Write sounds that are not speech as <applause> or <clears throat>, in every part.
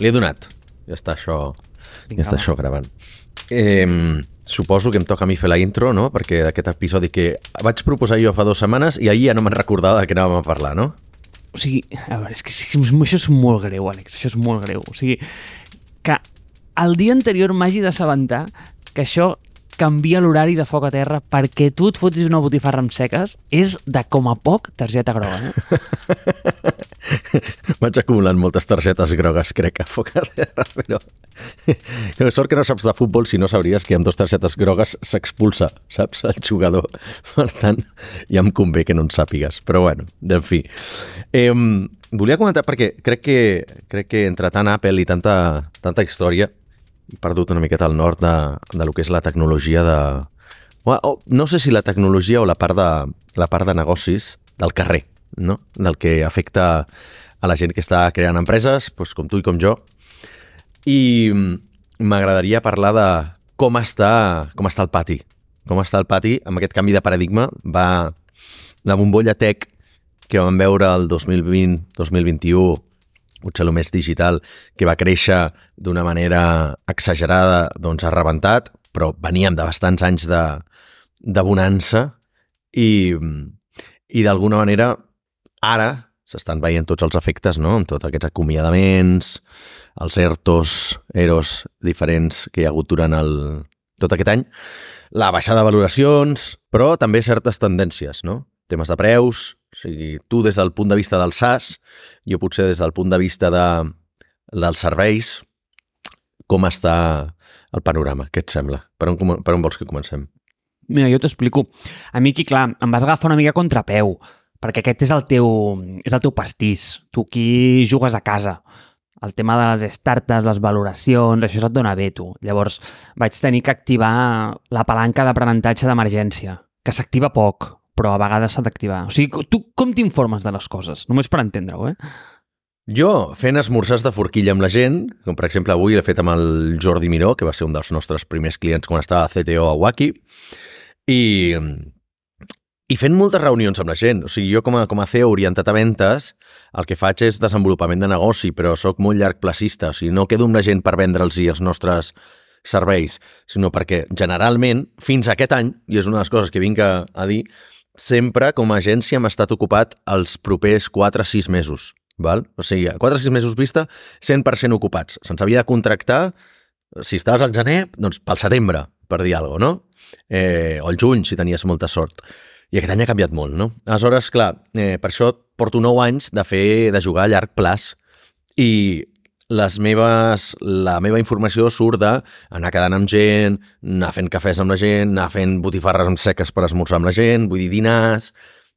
Li he donat. Ja està això, Vinga, ja està va. això gravant. Eh, suposo que em toca a mi fer la intro, no? Perquè d'aquest episodi que vaig proposar jo fa dues setmanes i ahir ja no me'n recordava de què anàvem a parlar, no? O sigui, a veure, és que això és molt greu, Àlex, això és molt greu. O sigui, que el dia anterior m'hagi d'assabentar que això canvia l'horari de foc a terra perquè tu et fotis una botifarra amb seques és de com a poc targeta groga, eh? <laughs> Vaig acumulant moltes targetes grogues, crec, a foc a terra, però... Que <laughs> sort que no saps de futbol si no sabries que amb dues targetes grogues s'expulsa, saps, el jugador. <laughs> Per tant, ja em convé que no en sàpigues. Però bueno, en fi. Eh, volia comentar, perquè crec que, crec que entre tant Apple i tanta, tanta història perdut una miqueta el nord de, de lo que és la tecnologia de... O, no sé si la tecnologia o la part de, la part de negocis del carrer, no? del que afecta a la gent que està creant empreses, doncs com tu i com jo. I m'agradaria parlar de com està, com està el pati. Com està el pati amb aquest canvi de paradigma. Va la bombolla tech que vam veure el 2020-2021 potser el més digital, que va créixer d'una manera exagerada, doncs ha rebentat, però veníem de bastants anys de, de bonança i, i d'alguna manera ara s'estan veient tots els efectes, no?, amb tots aquests acomiadaments, els ERTOs, EROs diferents que hi ha hagut durant el, tot aquest any, la baixada de valoracions, però també certes tendències, no? Temes de preus, o sigui, tu des del punt de vista del SaaS, jo potser des del punt de vista de, dels serveis, com està el panorama? Què et sembla? Per on, per on vols que comencem? Mira, jo t'explico. A mi aquí, clar, em vas agafar una mica contrapeu, perquè aquest és el teu, és el teu pastís. Tu aquí jugues a casa. El tema de les startups, les valoracions, això se't dona bé, tu. Llavors, vaig tenir que activar la palanca d'aprenentatge d'emergència, que s'activa poc, però a vegades s'ha d'activar. O sigui, tu com t'informes de les coses? Només per entendre-ho, eh? Jo, fent esmorzars de forquilla amb la gent, com per exemple avui l'he fet amb el Jordi Miró, que va ser un dels nostres primers clients quan estava a CTO a Waki, i, i fent moltes reunions amb la gent. O sigui, jo com a, com a CEO orientat a ventes, el que faig és desenvolupament de negoci, però sóc molt llarg placista, o sigui, no quedo amb la gent per vendre'ls els nostres serveis, sinó perquè generalment, fins aquest any, i és una de les coses que vinc a, a dir, sempre com a agència hem estat ocupat els propers 4-6 mesos. Val? O sigui, a 4-6 mesos vista, 100% ocupats. Se'ns havia de contractar, si estaves al gener, doncs pel setembre, per dir alguna cosa, no? Eh, o el juny, si tenies molta sort. I aquest any ha canviat molt, no? Aleshores, clar, eh, per això porto 9 anys de fer de jugar a llarg plaç i les meves, la meva informació surt d'anar quedant amb gent, anar fent cafès amb la gent, anar fent botifarres amb seques per esmorzar amb la gent, vull dir, dinars,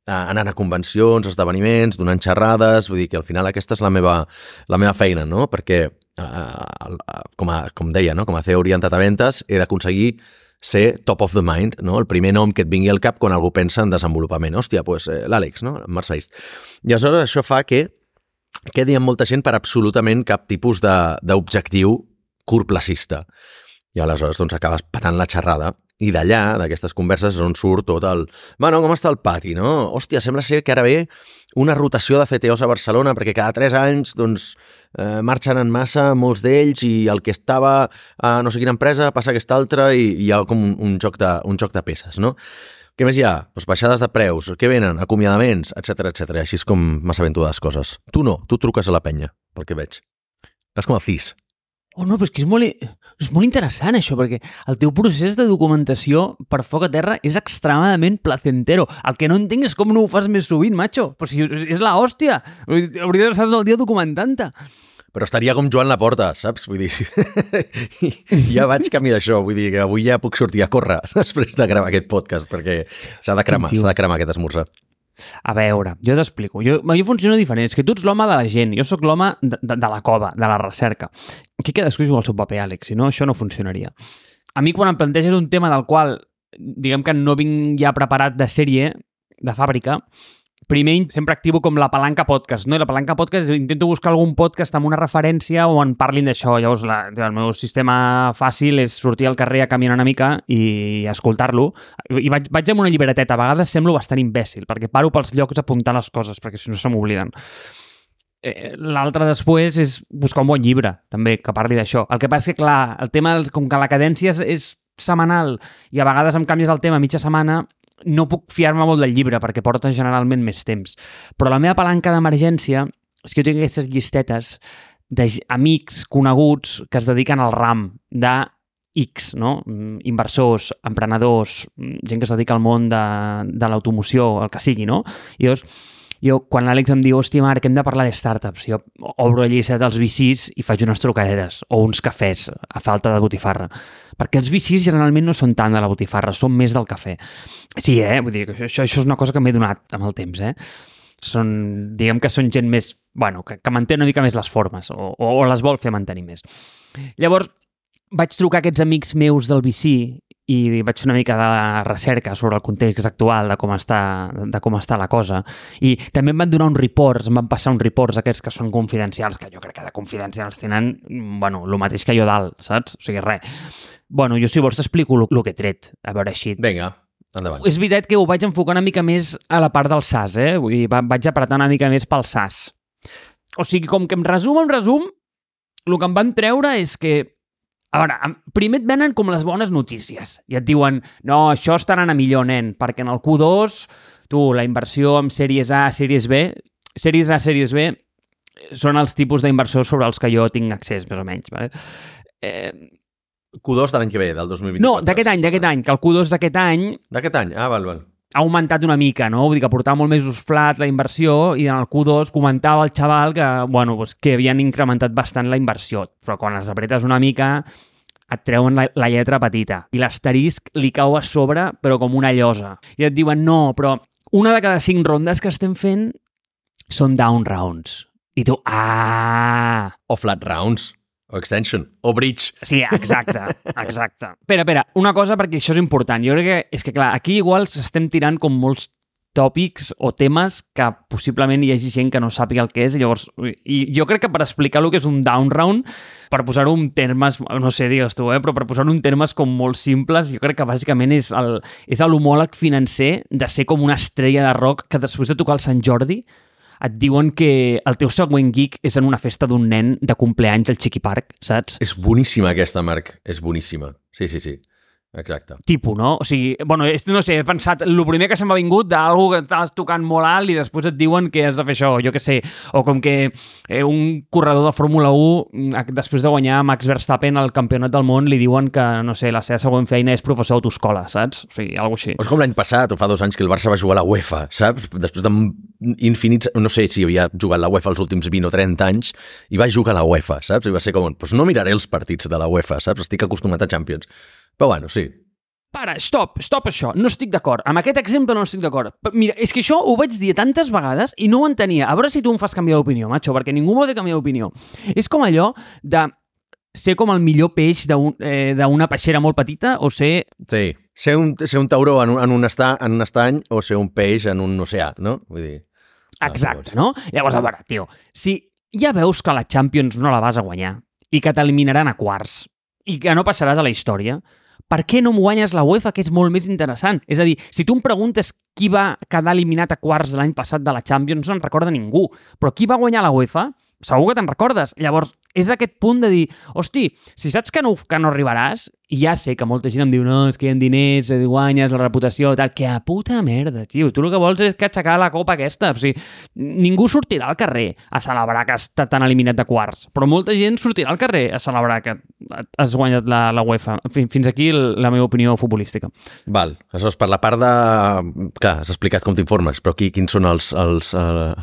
eh, anant a convencions, esdeveniments, donant xerrades, vull dir que al final aquesta és la meva, la meva feina, no? Perquè, eh, com, a, com deia, no? com a CEO orientat a ventes, he d'aconseguir ser top of the mind, no? el primer nom que et vingui al cap quan algú pensa en desenvolupament. Hòstia, doncs eh, l'Àlex, no? en Marsaist. I aleshores això fa que quedi amb molta gent per absolutament cap tipus d'objectiu curtplacista. I aleshores doncs, acabes patant la xerrada i d'allà, d'aquestes converses, és on surt tot el... Bueno, com està el pati, no? Hòstia, sembla ser que ara ve una rotació de CTOs a Barcelona perquè cada 3 anys doncs, eh, marxen en massa molts d'ells i el que estava a no sé quina empresa passa a aquesta altra i, i hi ha com un, un, joc de, un joc de peces, no? Què més hi ha? Doncs baixades de preus, què venen? Acomiadaments, etc etc. Així és com m'assabento de les coses. Tu no, tu truques a la penya, pel que veig. Estàs com el CIS. Oh, no, però és que és molt, és molt interessant això, perquè el teu procés de documentació per foc a terra és extremadament placentero. El que no entenc és com no ho fas més sovint, macho. Però si és la hòstia. Hauria d'estar tot el dia documentant-te. Però estaria com Joan Laporta, saps? Vull dir, si... <laughs> ja vaig camí d'això, vull dir que avui ja puc sortir a córrer <laughs> després de gravar aquest podcast, perquè s'ha de cremar, s'ha de cremar aquest esmorzar. A veure, jo t'explico. Jo, jo funciono diferent. És que tu ets l'home de la gent. Jo sóc l'home de, de, de la cova, de la recerca. Aquí cadascú juga el seu paper, Àlex. Si no, això no funcionaria. A mi, quan em planteges un tema del qual, diguem que no vinc ja preparat de sèrie, de fàbrica, primer sempre activo com la palanca podcast, no? I la palanca podcast intento buscar algun podcast amb una referència on parlin d'això. Llavors, la, el meu sistema fàcil és sortir al carrer a caminar una mica i escoltar-lo. I vaig, vaig amb una llibreteta. A vegades semblo bastant imbècil, perquè paro pels llocs a apuntar les coses, perquè si no se m'obliden. eh, l'altre després és buscar un bon llibre, també, que parli d'això. El que passa és que, clar, el tema, com que la cadència és, és setmanal i a vegades em canvies el tema mitja setmana, no puc fiar-me molt del llibre perquè porta generalment més temps. Però la meva palanca d'emergència és que jo tinc aquestes llistetes d'amics coneguts que es dediquen al ram de X, no? Mm, inversors, emprenedors, mm, gent que es dedica al món de, de l'automoció, el que sigui, no? I llavors, jo, quan l'Àlex em diu, hòstia, Marc, hem de parlar de startups, jo obro la llista dels VCs i faig unes trucadetes o uns cafès a falta de botifarra. Perquè els VCs generalment no són tant de la botifarra, són més del cafè. Sí, eh? Vull dir, això, això és una cosa que m'he donat amb el temps, eh? Són, diguem que són gent més, bueno, que, que manté una mica més les formes o, o, o les vol fer mantenir més. Llavors, vaig trucar aquests amics meus del VC i vaig fer una mica de recerca sobre el context actual de com està, de com està la cosa. I també em van donar uns reports, em van passar uns reports aquests que són confidencials, que jo crec que de confidencials tenen, bueno, el mateix que jo dalt, saps? O sigui, res. Bueno, jo si vols t'explico el que he tret, a veure així. Vinga, endavant. És veritat que ho vaig enfocar una mica més a la part del SAS, eh? Vull dir, vaig apretar una mica més pel SAS. O sigui, com que em resum, en resum, el que em van treure és que a veure, primer et venen com les bones notícies i et diuen, no, això està anant a millor, nen, perquè en el Q2, tu, la inversió amb sèries A, sèries B, sèries A, sèries B, són els tipus d'inversors sobre els que jo tinc accés, més o menys. Vale? Eh... Q2 de l'any que ve, del 2024. No, d'aquest any, d'aquest any, que el Q2 d'aquest any... D'aquest any, ah, val, val ha augmentat una mica, no? Vull dir que portava molt més flat la inversió i en el Q2 comentava el xaval que, bueno, pues, que havien incrementat bastant la inversió, però quan els apretes una mica et treuen la, la lletra petita i l'asterisc li cau a sobre però com una llosa. I et diuen, no, però una de cada cinc rondes que estem fent són down rounds. I tu, ah... O flat rounds. O extension. O bridge. Sí, exacte, exacte. Espera, espera, una cosa perquè això és important. Jo crec que, és que clar, aquí igual estem tirant com molts tòpics o temes que possiblement hi hagi gent que no sàpiga el que és. I llavors, i jo crec que per explicar el que és un down round, per posar-ho en termes, no sé, digues tu, eh, però per posar-ho en termes com molt simples, jo crec que bàsicament és el és l'homòleg financer de ser com una estrella de rock que després de tocar el Sant Jordi et diuen que el teu següent geek és en una festa d'un nen de compleanys al Chiqui Park, saps? És boníssima aquesta, Marc. És boníssima. Sí, sí, sí. Exacte. Tipo, no? O sigui, bueno, no sé, he pensat, el primer que se m'ha vingut d'algú que estaves tocant molt alt i després et diuen que has de fer això, jo que sé, o com que eh, un corredor de Fórmula 1, mm, després de guanyar Max Verstappen al campionat del món, li diuen que, no sé, la seva següent feina és professor d'autoescola, saps? O sigui, alguna així. O és com l'any passat, o fa dos anys, que el Barça va jugar a la UEFA, saps? Després d'infinits... No sé si havia jugat la UEFA els últims 20 o 30 anys, i va jugar a la UEFA, saps? I va ser com, doncs no miraré els partits de la UEFA, saps? Estic acostumat a Champions. Però bueno, sí. Para, stop, stop això, no estic d'acord. Amb aquest exemple no estic d'acord. Mira, és que això ho vaig dir tantes vegades i no ho entenia. A veure si tu em fas canviar d'opinió, macho, perquè ningú m'ha de canviar d'opinió. És com allò de ser com el millor peix d'una un, eh, peixera molt petita o ser... Sí, ser un, ser un tauró en un, en, un esta, en un estany o ser un peix en un oceà, no? Vull dir... Exacte, no? Llavors, a veure, tio, si ja veus que la Champions no la vas a guanyar i que t'eliminaran a quarts i que no passaràs a la història, per què no em guanyes la UEFA, que és molt més interessant? És a dir, si tu em preguntes qui va quedar eliminat a quarts l'any passat de la Champions, no se'n recorda ningú. Però qui va guanyar la UEFA, segur que te'n recordes. Llavors, és aquest punt de dir, hosti, si saps que no, que no arribaràs, i ja sé que molta gent em diu, no, és que hi ha diners, et guanyes la reputació, tal, que a puta merda, tio. Tu el que vols és que aixecar la copa aquesta. O sigui, ningú sortirà al carrer a celebrar que estat tan eliminat de quarts, però molta gent sortirà al carrer a celebrar que has guanyat la, la UEFA. Fins aquí la meva opinió futbolística. Val, això és per la part de... Clar, has explicat com t'informes, però aquí quins són els, els, uh,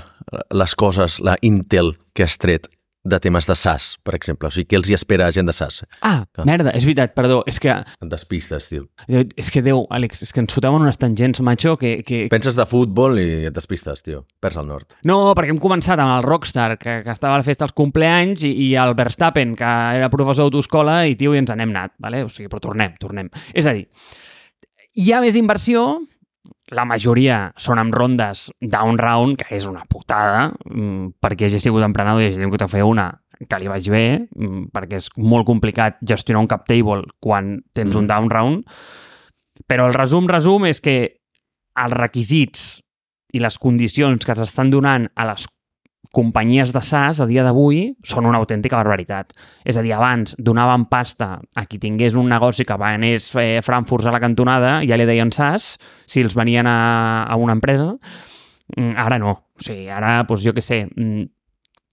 les coses, la intel que has tret de temes de SAS, per exemple. O sigui, què els hi espera a gent de SAS? Ah, ah, merda, és veritat, perdó. És que... Et despistes, tio. És que, Déu, Àlex, és que ens fotem en unes tangents, macho, que... que... Penses de futbol i et despistes, tio. Perds el nord. No, perquè hem començat amb el Rockstar, que, que estava a la festa dels compleanys, i, i el Verstappen, que era professor d'autoescola, i, tio, i ens n'hem anat, vale? O sigui, però tornem, tornem. És a dir, hi ha més inversió, la majoria són amb rondes down round, que és una putada, mm, perquè ja he sigut emprenedor i he tingut a fer una que li vaig bé, mm, perquè és molt complicat gestionar un cap table quan tens mm. un down round, però el resum, resum, és que els requisits i les condicions que s'estan donant a les companyies de SaaS a dia d'avui són una autèntica barbaritat. És a dir, abans donaven pasta a qui tingués un negoci que venés fer Frankfurts a la cantonada, ja li deien SaaS, si els venien a, a una empresa. Mm, Ara no. O sigui, ara, doncs, jo què sé, mm,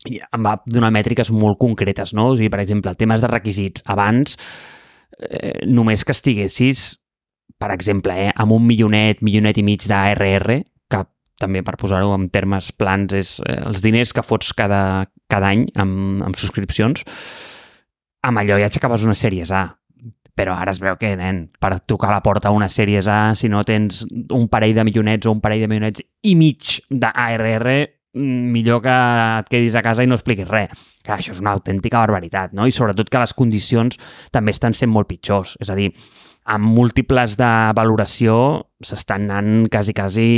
em va donar mètriques molt concretes, no? O sigui, per exemple, temes de requisits. Abans, eh, només que estiguessis, per exemple, eh, amb un milionet, milionet i mig d'ARR, també per posar-ho en termes plans és eh, els diners que fots cada, cada any amb, amb subscripcions, amb allò ja aixecaves una sèries A. Però ara es veu que, nen, per tocar a la porta una sèries A, si no tens un parell de milionets o un parell de milionets i mig d'ARR, mm, millor que et quedis a casa i no expliquis res. Clar, això és una autèntica barbaritat, no? I sobretot que les condicions també estan sent molt pitjors. És a dir, amb múltiples de valoració s'estan anant quasi, quasi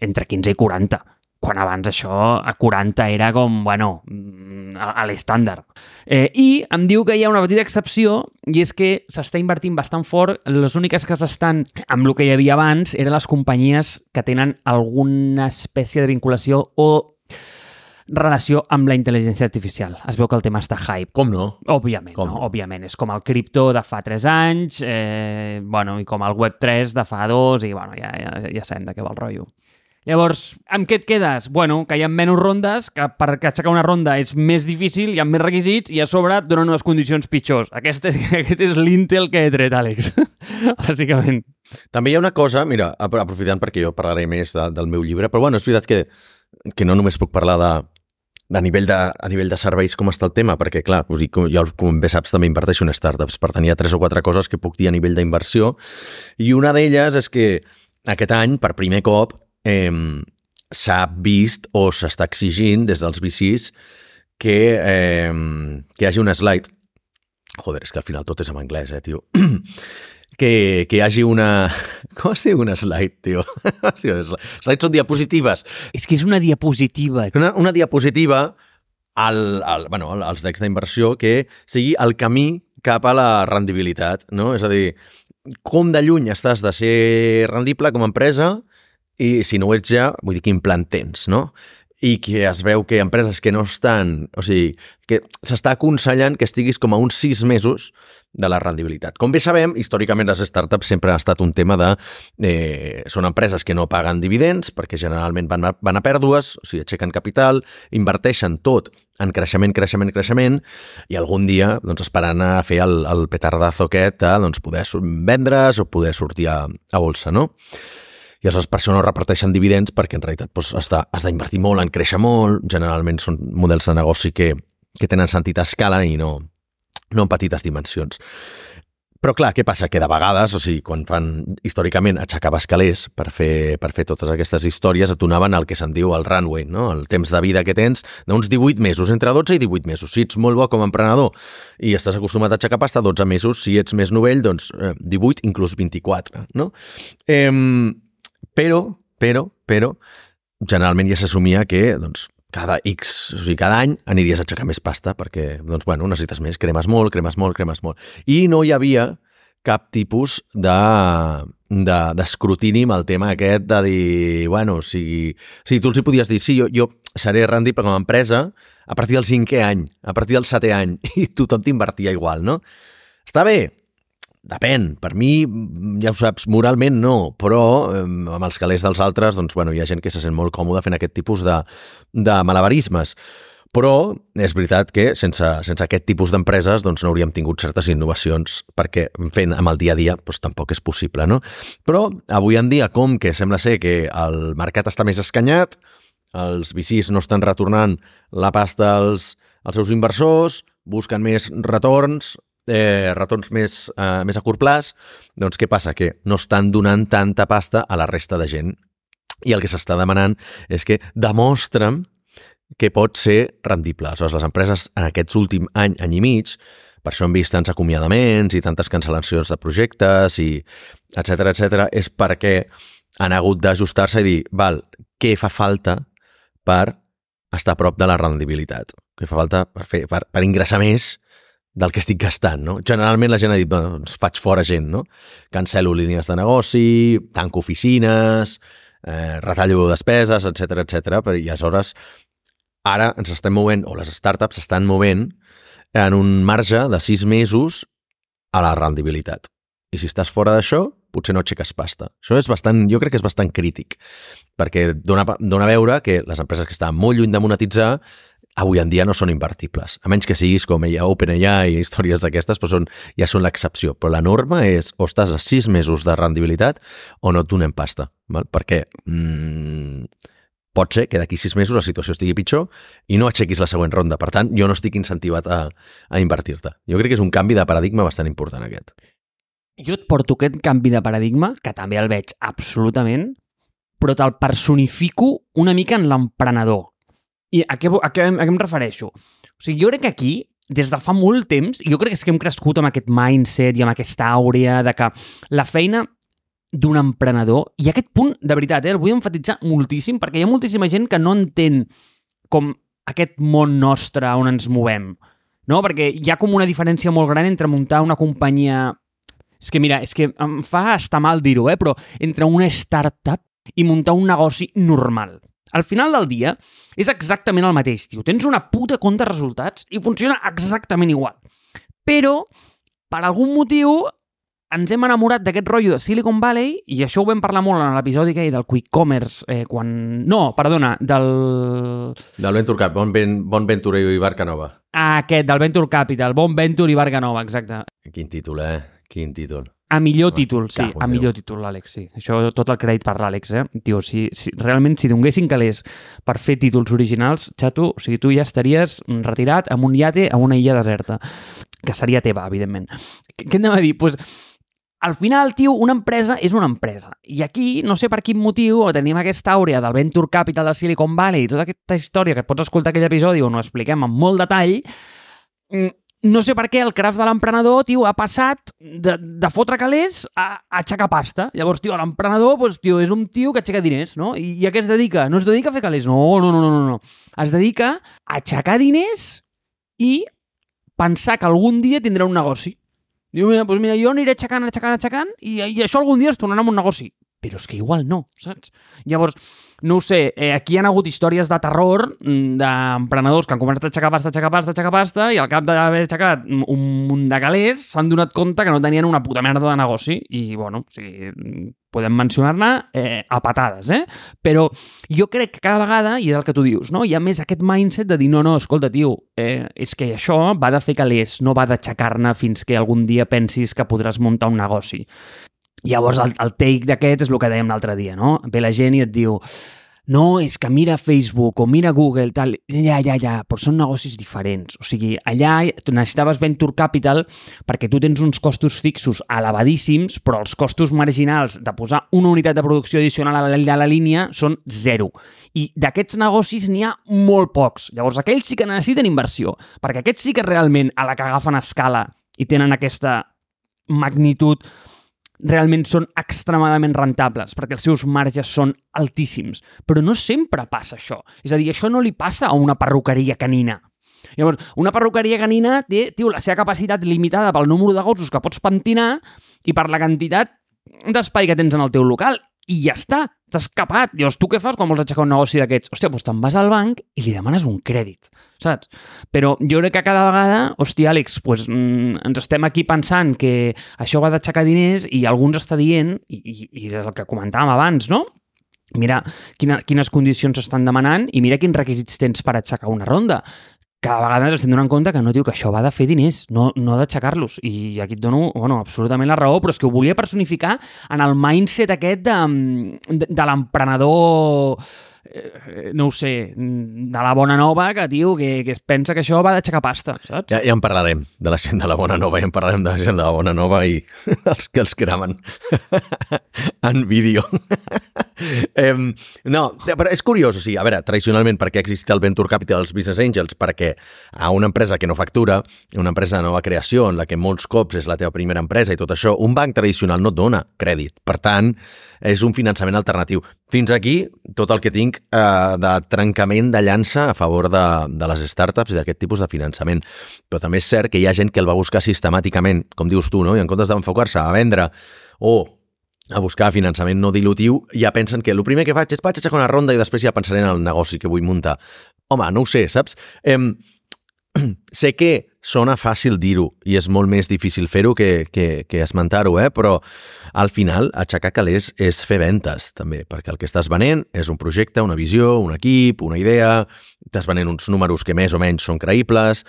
entre 15 i 40 quan abans això a 40 era com, bueno, mm, a l'estàndard. Eh, I em diu que hi ha una petita excepció i és que s'està invertint bastant fort. Les úniques que s'estan amb el que hi havia abans eren les companyies que tenen alguna espècie de vinculació o relació amb la intel·ligència artificial. Es veu que el tema està hype. Com no? Òbviament, Com? no? òbviament. És com el cripto de fa 3 anys, eh, bueno, i com el Web3 de fa 2, i bueno, ja, ja, ja sabem de què va el rotllo. Llavors, amb què et quedes? Bueno, que hi ha menys rondes, que per aixecar una ronda és més difícil, hi ha més requisits i a sobre et donen unes condicions pitjors. Aquest és, <laughs> aquest és l'intel que he tret, Àlex, <laughs> bàsicament. També hi ha una cosa, mira, ap- aprofitant perquè jo parlaré més de, del meu llibre, però bueno, és veritat que, que no només puc parlar de, a nivell, de, a nivell de serveis com està el tema, perquè clar, us dic, jo com bé saps també inverteixo en startups, per tenir tres o quatre coses que puc dir a nivell d'inversió, i una d'elles és que aquest any, per primer cop, eh, s'ha vist o s'està exigint des dels VCs que, eh, que hi hagi una slide. Joder, és que al final tot és en anglès, eh, tio. <clears throat> que, que hi hagi una... Com es diu una slide, tio? <laughs> Slides són diapositives. És que és una diapositiva. Una, una diapositiva al, al, bueno, als decks d'inversió que sigui el camí cap a la rendibilitat, no? És a dir, com de lluny estàs de ser rendible com a empresa i si no ho ets ja, vull dir, quin plan tens, no? I que es veu que empreses que no estan... O sigui, que s'està aconsellant que estiguis com a uns sis mesos de la rendibilitat. Com bé sabem, històricament les startups sempre ha estat un tema de... Eh, són empreses que no paguen dividends perquè generalment van a, van a pèrdues, o sigui, aixequen capital, inverteixen tot en creixement, creixement, creixement, i algun dia doncs, esperant a fer el, el petardazo aquest de doncs, poder vendre's o poder sortir a, a bolsa, no? I aleshores per això no reparteixen dividends perquè en realitat doncs, has d'invertir molt en créixer molt, generalment són models de negoci que, que tenen sentit a escala i no, no en petites dimensions. Però clar, què passa? Que de vegades, o sigui, quan fan històricament aixecar escalers per fer, per fer totes aquestes històries, et donaven el que se'n diu el runway, no? el temps de vida que tens d'uns 18 mesos, entre 12 i 18 mesos. Si ets molt bo com a emprenedor i estàs acostumat a aixecar pasta, 12 mesos. Si ets més novell, doncs eh, 18, inclús 24. No? Eh, però, però, però, generalment ja s'assumia que doncs, cada X, o sigui, cada any aniries a aixecar més pasta perquè, doncs, bueno, necessites més, cremes molt, cremes molt, cremes molt. I no hi havia cap tipus de de- d'escrutini amb el tema aquest de dir, bueno, o sigui, o sigui tu els hi podies dir, sí, jo, jo seré rendible com a empresa a partir del cinquè any, a partir del setè any, <laughs> i tothom t'invertia igual, no? Està bé, Depèn. Per mi, ja ho saps, moralment no, però eh, amb els calés dels altres, doncs, bueno, hi ha gent que se sent molt còmoda fent aquest tipus de, de malabarismes. Però és veritat que sense, sense aquest tipus d'empreses doncs, no hauríem tingut certes innovacions perquè fent amb el dia a dia doncs, tampoc és possible. No? Però avui en dia, com que sembla ser que el mercat està més escanyat, els VCs no estan retornant la pasta als, als seus inversors, busquen més retorns, eh, retorns més, eh, més a curt plaç, doncs què passa? Que no estan donant tanta pasta a la resta de gent. I el que s'està demanant és que demostra'm que pot ser rendible. Aleshores, les empreses en aquests últims any, any i mig, per això hem vist tants acomiadaments i tantes cancel·lacions de projectes i etc etc és perquè han hagut d'ajustar-se i dir, val, què fa falta per estar a prop de la rendibilitat? Què fa falta per, fer, per, per ingressar més del que estic gastant, no? Generalment la gent ha dit, doncs faig fora gent, no? Cancelo línies de negoci, tanco oficines, eh, retallo despeses, etc etc. i aleshores ara ens estem movent, o les startups s'estan movent en un marge de sis mesos a la rendibilitat. I si estàs fora d'això, potser no aixeques pasta. Això és bastant, jo crec que és bastant crític, perquè dona, dona a veure que les empreses que estan molt lluny de monetitzar avui en dia no són invertibles. A menys que siguis com ella, OpenAI i històries d'aquestes, però són, ja són l'excepció. Però la norma és o estàs a sis mesos de rendibilitat o no et donem pasta. Val? Perquè mm, pot ser que d'aquí sis mesos la situació estigui pitjor i no aixequis la següent ronda. Per tant, jo no estic incentivat a, a invertir-te. Jo crec que és un canvi de paradigma bastant important aquest. Jo et porto aquest canvi de paradigma, que també el veig absolutament, però te'l personifico una mica en l'emprenedor. I a què, a, què, a què em refereixo? O sigui, jo crec que aquí, des de fa molt temps, jo crec que és que hem crescut amb aquest mindset i amb aquesta àurea de que la feina d'un emprenedor, i aquest punt, de veritat, eh, el vull enfatitzar moltíssim, perquè hi ha moltíssima gent que no entén com aquest món nostre on ens movem, no? Perquè hi ha com una diferència molt gran entre muntar una companyia és que mira, és que em fa estar mal dir-ho, eh? però entre una startup i muntar un negoci normal. Al final del dia és exactament el mateix, tio. Tens una puta compte de resultats i funciona exactament igual. Però, per algun motiu, ens hem enamorat d'aquest rotllo de Silicon Valley i això ho vam parlar molt en l'episodi que hi del Quick Commerce eh, quan... No, perdona, del... Del Venture Cap, Bon, ben, bon Venture i Barca Nova. Ah, aquest, del Venture Capital, Bon Venture i Barca Nova, exacte. Quin títol, eh? Quin títol. A millor títol, sí, a millor títol, l'Àlex, sí. Això tot el crèdit per l'Àlex, eh? Tio, si, si, realment, si donguessin calés per fer títols originals, xato, o sigui, tu ja estaries retirat amb un iate a una illa deserta, que seria teva, evidentment. Què hem de dir? Pues, al final, tio, una empresa és una empresa. I aquí, no sé per quin motiu, tenim aquesta àurea del Venture Capital de Silicon Valley i tota aquesta història que pots escoltar aquell episodi on ho expliquem amb molt detall, mm, no sé per què el craft de l'emprenedor, tio, ha passat de, de fotre calés a, a aixecar pasta. Llavors, tio, l'emprenedor, doncs, tio, és un tio que aixeca diners, no? I, I a què es dedica? No es dedica a fer calés, no, no, no, no, no. Es dedica a aixecar diners i pensar que algun dia tindrà un negoci. Diu, mira, doncs mira, jo aniré aixecant, aixecant, aixecant i, i això algun dia es tornarà en un negoci però és que igual no, saps? Llavors, no ho sé, eh, aquí hi ha hagut històries de terror mm, d'emprenedors que han començat a aixecar pasta, aixecar pasta, aixecar pasta, i al cap d'haver aixecat un munt de calés s'han donat compte que no tenien una puta merda de negoci, i, bueno, o sigui, podem mencionar-ne eh, a patades, eh? Però jo crec que cada vegada, i és el que tu dius, no? hi ha més aquest mindset de dir, no, no, escolta, tio, eh, és que això va de fer calés, no va d'aixecar-ne fins que algun dia pensis que podràs muntar un negoci. Llavors, el, el take d'aquest és el que dèiem l'altre dia, no? Ve la gent i et diu no, és que mira Facebook o mira Google, tal, ja, ja, ja, però són negocis diferents. O sigui, allà necessitaves Venture Capital perquè tu tens uns costos fixos elevadíssims, però els costos marginals de posar una unitat de producció addicional a la, a la línia són zero. I d'aquests negocis n'hi ha molt pocs. Llavors, aquells sí que necessiten inversió, perquè aquests sí que realment a la que agafen escala i tenen aquesta magnitud realment són extremadament rentables perquè els seus marges són altíssims. Però no sempre passa això. És a dir, això no li passa a una perruqueria canina. Llavors, una perruqueria canina té tio, la seva capacitat limitada pel número de gossos que pots pentinar i per la quantitat d'espai que tens en el teu local i ja està, t'has escapat. Llavors, tu què fas quan vols aixecar un negoci d'aquests? Hòstia, doncs te'n vas al banc i li demanes un crèdit, saps? Però jo crec que cada vegada, hòstia, Àlex, doncs, mm, ens estem aquí pensant que això va d'aixecar diners i alguns està dient, i, i, i és el que comentàvem abans, no? Mira quina, quines condicions estan demanant i mira quins requisits tens per aixecar una ronda cada vegada ens estem donant compte que no diu que això va de fer diners, no, no d'aixecar-los. I aquí et dono bueno, absolutament la raó, però és que ho volia personificar en el mindset aquest de, de, de l'emprenedor eh, no ho sé, de la bona nova que, tio, que, que es pensa que això va d'aixecar pasta, saps? Ja, ja en parlarem de la gent de la bona nova, ja en parlarem de la gent de la bona nova i <laughs> els que els cremen <laughs> en vídeo. <laughs> eh, no, però és curiós, o sigui, a veure, tradicionalment, per què existeix el Venture Capital els Business Angels? Perquè a una empresa que no factura, una empresa de nova creació, en la que molts cops és la teva primera empresa i tot això, un banc tradicional no et dona crèdit. Per tant, és un finançament alternatiu. Fins aquí, tot el que tinc eh, de trencament de llança a favor de, de les startups i d'aquest tipus de finançament. Però també és cert que hi ha gent que el va buscar sistemàticament, com dius tu, no? i en comptes d'enfocar-se a vendre o a buscar finançament no dilutiu, ja pensen que el primer que faig és vaig aixecar una ronda i després ja pensaré en el negoci que vull muntar. home, no ho sé, saps? Em, <clears throat> sé que sona fàcil dir-ho i és molt més difícil fer-ho que, que, que esmentar-ho, eh? però al final aixecar calés és fer ventes també, perquè el que estàs venent és un projecte, una visió, un equip, una idea, estàs venent uns números que més o menys són creïbles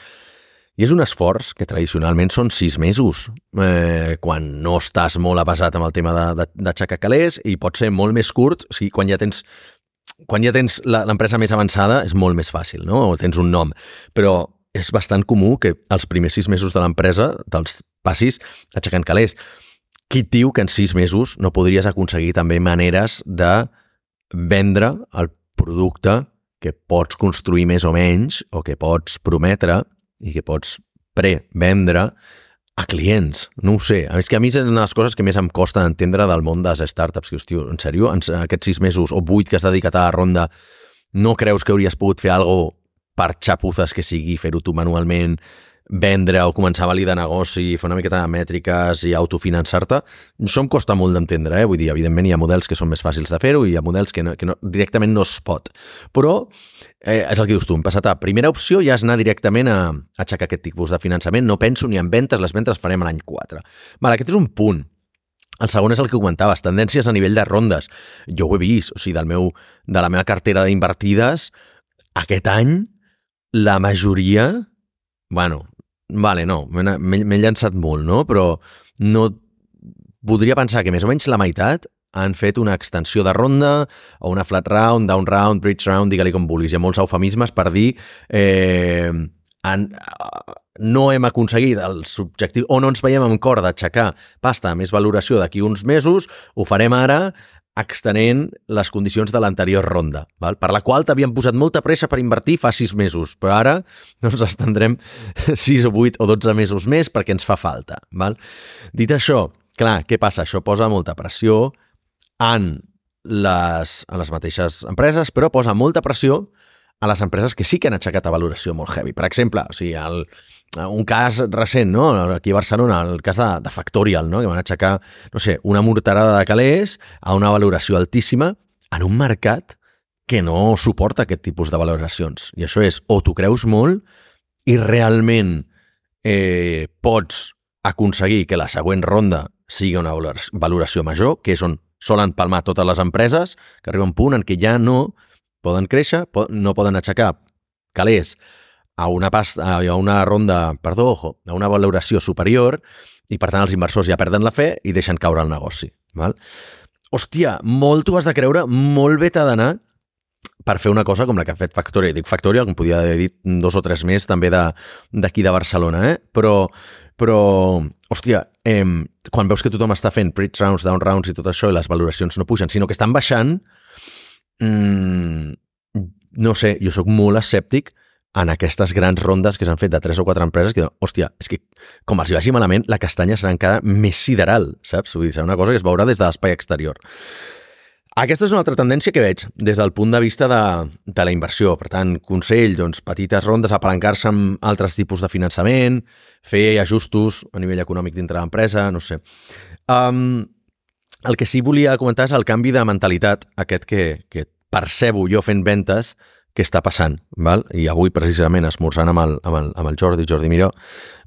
i és un esforç que tradicionalment són sis mesos, eh, quan no estàs molt avasat amb el tema d'aixecar calés i pot ser molt més curt, o sigui, quan ja tens quan ja tens l'empresa més avançada és molt més fàcil, no? O tens un nom. Però és bastant comú que els primers sis mesos de l'empresa te'ls passis aixecant calés. Qui diu que en sis mesos no podries aconseguir també maneres de vendre el producte que pots construir més o menys o que pots prometre i que pots prevendre a clients, no ho sé. És que a mi és una de les coses que més em costa entendre del món de les startups, que, hòstia, en sèrio, en aquests sis mesos o vuit que has dedicat a la ronda, no creus que hauries pogut fer alguna per xapuzes que sigui, fer-ho tu manualment, vendre o començar a validar negoci, fer una miqueta de mètriques i autofinançar-te, això em costa molt d'entendre, eh? vull dir, evidentment hi ha models que són més fàcils de fer-ho i hi ha models que, no, que no, directament no es pot. Però eh, és el que dius tu, hem passat a primera opció ja és anar directament a, a aixecar aquest tipus de finançament, no penso ni en ventes, les ventes farem a l'any 4. Vale, aquest és un punt. El segon és el que comentaves, tendències a nivell de rondes. Jo ho he vist, o sigui, del meu, de la meva cartera d'invertides, aquest any la majoria... Bueno, vale, no, m'he llançat molt, no? Però no podria pensar que més o menys la meitat han fet una extensió de ronda o una flat round, down round, bridge round, digue-li com vulguis. Hi ha molts eufemismes per dir eh, han, no hem aconseguit els objectius o no ens veiem amb cor d'aixecar pasta més valoració d'aquí uns mesos, ho farem ara extenent les condicions de l'anterior ronda, val? per la qual t'havien posat molta pressa per invertir fa sis mesos, però ara no ens estendrem <laughs> 6 o 8 o 12 mesos més perquè ens fa falta. Val? Dit això, clar, què passa? Això posa molta pressió en les, en les mateixes empreses, però posa molta pressió a les empreses que sí que han aixecat a valoració molt heavy. Per exemple, o sigui, el, un cas recent, no? aquí a Barcelona, el cas de, de Factorial, no? que van aixecar, no sé, una morterada de calés a una valoració altíssima en un mercat que no suporta aquest tipus de valoracions. I això és, o t'ho creus molt i realment eh, pots aconseguir que la següent ronda sigui una valoració major, que és on solen palmar totes les empreses, que arriba un punt en què ja no poden créixer, no poden aixecar calés a una, pas, a una ronda, perdó, ojo, a una valoració superior i per tant els inversors ja perden la fe i deixen caure el negoci. Val? Hòstia, molt t'ho has de creure, molt bé t'ha d'anar per fer una cosa com la que ha fet Factoria. Dic Factoria, com podia haver dit dos o tres més també d'aquí de, de Barcelona, eh? però, però hòstia, eh, quan veus que tothom està fent bridge rounds, down rounds i tot això i les valoracions no pugen, sinó que estan baixant, mm, no sé, jo sóc molt escèptic en aquestes grans rondes que s'han fet de tres o quatre empreses que, hòstia, és que com els hi vagi malament, la castanya serà encara més sideral, saps? Vull dir, serà una cosa que es veurà des de l'espai exterior. Aquesta és una altra tendència que veig des del punt de vista de, de la inversió. Per tant, consell, doncs, petites rondes, apalancar-se amb altres tipus de finançament, fer ajustos a nivell econòmic dintre l'empresa, no sé. Um, el que sí volia comentar és el canvi de mentalitat aquest que, que percebo jo fent ventes què està passant. Val? I avui, precisament, esmorzant amb el, amb el, amb el Jordi, Jordi Miró,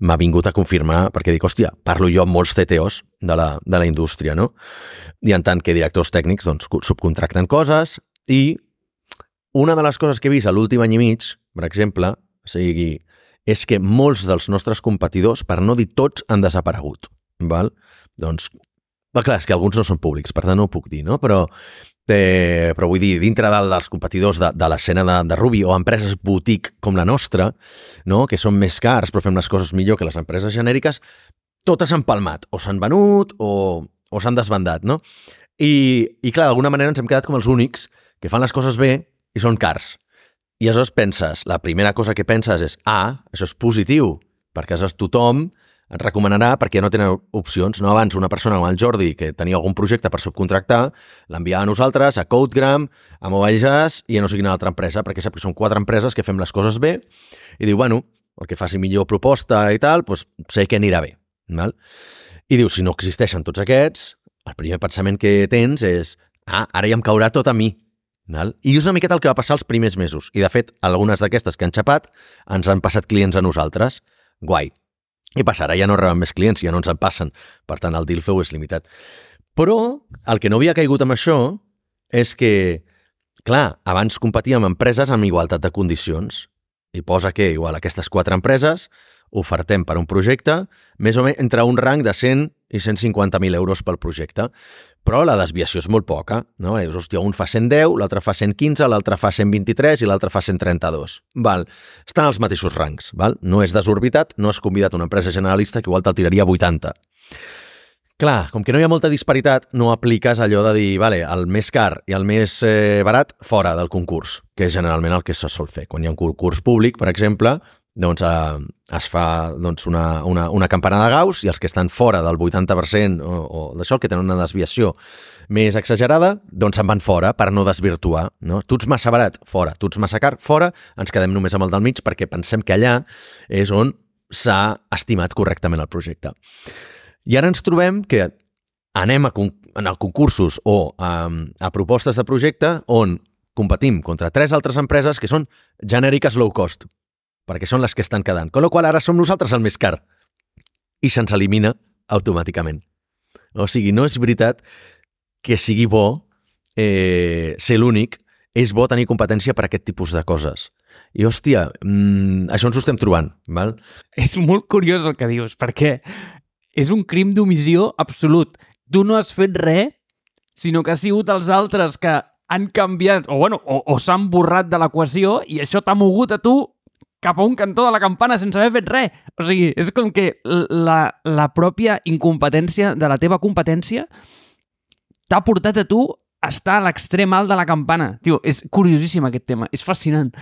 m'ha vingut a confirmar, perquè dic, hòstia, parlo jo amb molts CTOs de la, de la indústria, no? I en tant que directors tècnics, doncs, subcontracten coses i una de les coses que he vist a l'últim any i mig, per exemple, o sigui, és que molts dels nostres competidors, per no dir tots, han desaparegut. Val? Doncs, va, clar, és que alguns no són públics, per tant no ho puc dir, no? Però Eh, però vull dir, dintre dels competidors de, de l'escena de, de Ruby o empreses boutique com la nostra, no? que són més cars però fem les coses millor que les empreses genèriques, totes s'han palmat, o s'han venut o, o s'han desbandat. No? I, I clar, d'alguna manera ens hem quedat com els únics que fan les coses bé i són cars. I aleshores penses, la primera cosa que penses és, ah, això és positiu, perquè aleshores tothom et recomanarà perquè no tenen opcions. No abans una persona com el Jordi, que tenia algun projecte per subcontractar, l'enviava a nosaltres, a Codegram, a Mobile Jazz i a no sé quina altra empresa, perquè sap que són quatre empreses que fem les coses bé i diu, bueno, el que faci millor proposta i tal, doncs sé que anirà bé. Val? I diu, si no existeixen tots aquests, el primer pensament que tens és, ah, ara ja em caurà tot a mi. Val? I és una miqueta el que va passar els primers mesos. I, de fet, algunes d'aquestes que han xapat ens han passat clients a nosaltres. Guai. I passarà, ja no reben més clients, ja no ens en passen. Per tant, el deal flow és limitat. Però el que no havia caigut amb això és que, clar, abans competíem amb empreses amb igualtat de condicions. I posa que, igual, aquestes quatre empreses ofertem per un projecte més o menys entre un rang de 100 i 150.000 euros pel projecte. Però la desviació és molt poca. No? Dius, hòstia, un fa 110, l'altre fa 115, l'altre fa 123 i l'altre fa 132. Val. Estan als mateixos rangs. Val? No és desorbitat, no has convidat una empresa generalista que igual te'l tiraria 80. Clar, com que no hi ha molta disparitat, no apliques allò de dir, vale, el més car i el més eh, barat fora del concurs, que és generalment el que se sol fer. Quan hi ha un concurs públic, per exemple, doncs eh, es fa doncs, una, una, una campana de Gauss i els que estan fora del 80% o, o d'això, que tenen una desviació més exagerada, doncs se'n van fora per no desvirtuar. No? Tu ets massa barat, fora. Tu ets massa car, fora. Ens quedem només amb el del mig perquè pensem que allà és on s'ha estimat correctament el projecte. I ara ens trobem que anem a, a concursos o a, a propostes de projecte on competim contra tres altres empreses que són genèriques low cost, perquè són les que estan quedant. Con la qual ara som nosaltres el més car. I se'ns elimina automàticament. O sigui, no és veritat que sigui bo eh, ser l'únic, és bo tenir competència per aquest tipus de coses. I, hòstia, mmm, això ens ho estem trobant, val? És molt curiós el que dius, perquè és un crim d'omissió absolut. Tu no has fet res, sinó que ha sigut els altres que han canviat, o, bueno, o, o s'han borrat de l'equació i això t'ha mogut a tu cap a un cantó de la campana sense haver fet res. O sigui, és com que la, la pròpia incompetència de la teva competència t'ha portat a tu a estar a l'extrem alt de la campana. Tio, és curiosíssim aquest tema, és fascinant.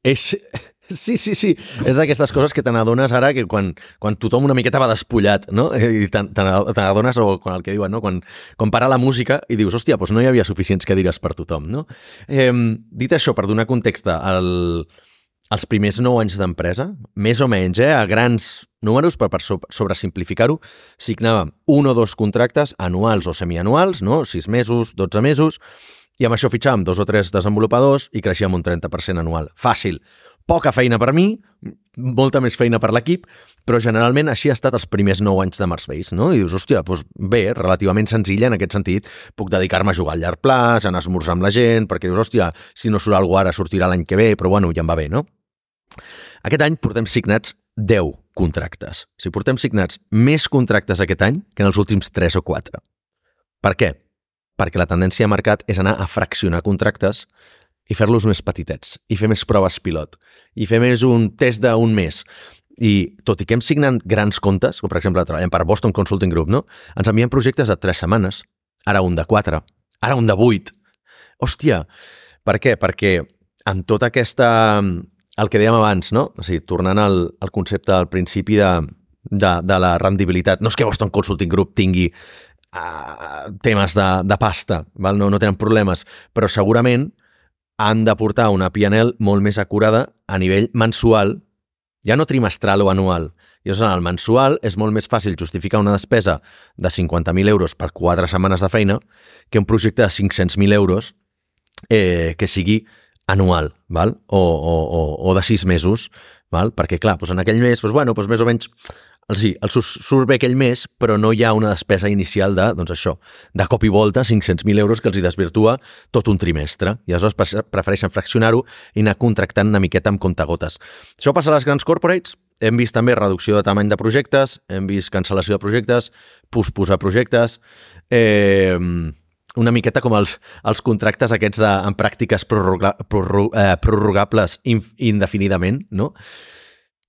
És, Sí, sí, sí. És d'aquestes coses que te n'adones ara que quan, quan tothom una miqueta va despullat, no? I te n'adones, o quan el que diuen, no? Quan, quan para la música i dius, hòstia, doncs no hi havia suficients cadires per tothom, no? Eh, dit això, per donar context, el, els primers nou anys d'empresa, més o menys, eh, a grans números, però per sobresimplificar-ho, signàvem un o dos contractes anuals o semianuals, no? 6 mesos, 12 mesos, i amb això fitxàvem dos o tres desenvolupadors i creixíem un 30% anual. Fàcil poca feina per mi, molta més feina per l'equip, però generalment així ha estat els primers 9 anys de Marsbase, no? I dius, hòstia, doncs bé, relativament senzilla en aquest sentit, puc dedicar-me a jugar al llarg plaç, a anar a esmorzar amb la gent, perquè dius, hòstia, si no surt alguna ara sortirà l'any que ve, però bueno, ja em va bé, no? Aquest any portem signats 10 contractes. O sigui, portem signats més contractes aquest any que en els últims 3 o 4. Per què? Perquè la tendència de mercat és anar a fraccionar contractes i fer-los més petitets, i fer més proves pilot, i fer més un test d'un mes. I tot i que hem signat grans comptes, com per exemple treballem per Boston Consulting Group, no? ens envien projectes de 3 setmanes, ara un de 4, ara un de 8. Hòstia, per què? Perquè amb tota aquesta... el que dèiem abans, no? O sigui, tornant al, al concepte al principi de, de, de la rendibilitat. No és que Boston Consulting Group tingui uh, temes de, de pasta, val? No, no tenen problemes, però segurament han de portar una PNL molt més acurada a nivell mensual, ja no trimestral o anual. I en el mensual és molt més fàcil justificar una despesa de 50.000 euros per 4 setmanes de feina que un projecte de 500.000 euros eh, que sigui anual, val? O, o, o, o de 6 mesos, val? perquè clar, doncs en aquell mes, doncs, bueno, doncs més o menys sí, els surt bé aquell mes, però no hi ha una despesa inicial de, doncs això, de cop i volta 500.000 euros que els hi desvirtua tot un trimestre. I aleshores prefereixen fraccionar-ho i anar contractant una miqueta amb comptagotes. Això passa a les grans corporates, hem vist també reducció de tamany de projectes, hem vist cancel·lació de projectes, posposar projectes, eh, una miqueta com els, els contractes aquests de, en pràctiques prorroga, prorrog, eh, prorrogables indefinidament, no?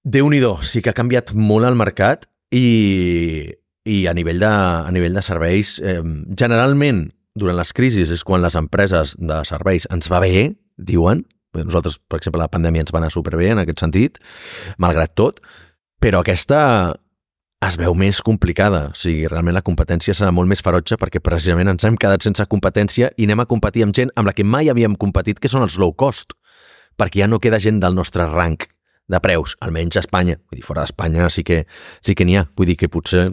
déu nhi sí que ha canviat molt el mercat i, i a nivell de, a nivell de serveis, eh, generalment durant les crisis és quan les empreses de serveis ens va bé, diuen. Nosaltres, per exemple, la pandèmia ens va anar superbé en aquest sentit, malgrat tot, però aquesta es veu més complicada. O sigui, realment la competència serà molt més ferotge perquè precisament ens hem quedat sense competència i anem a competir amb gent amb la que mai havíem competit, que són els low cost, perquè ja no queda gent del nostre rang de preus, almenys a Espanya. Vull dir, fora d'Espanya sí que sí que n'hi ha. Vull dir que potser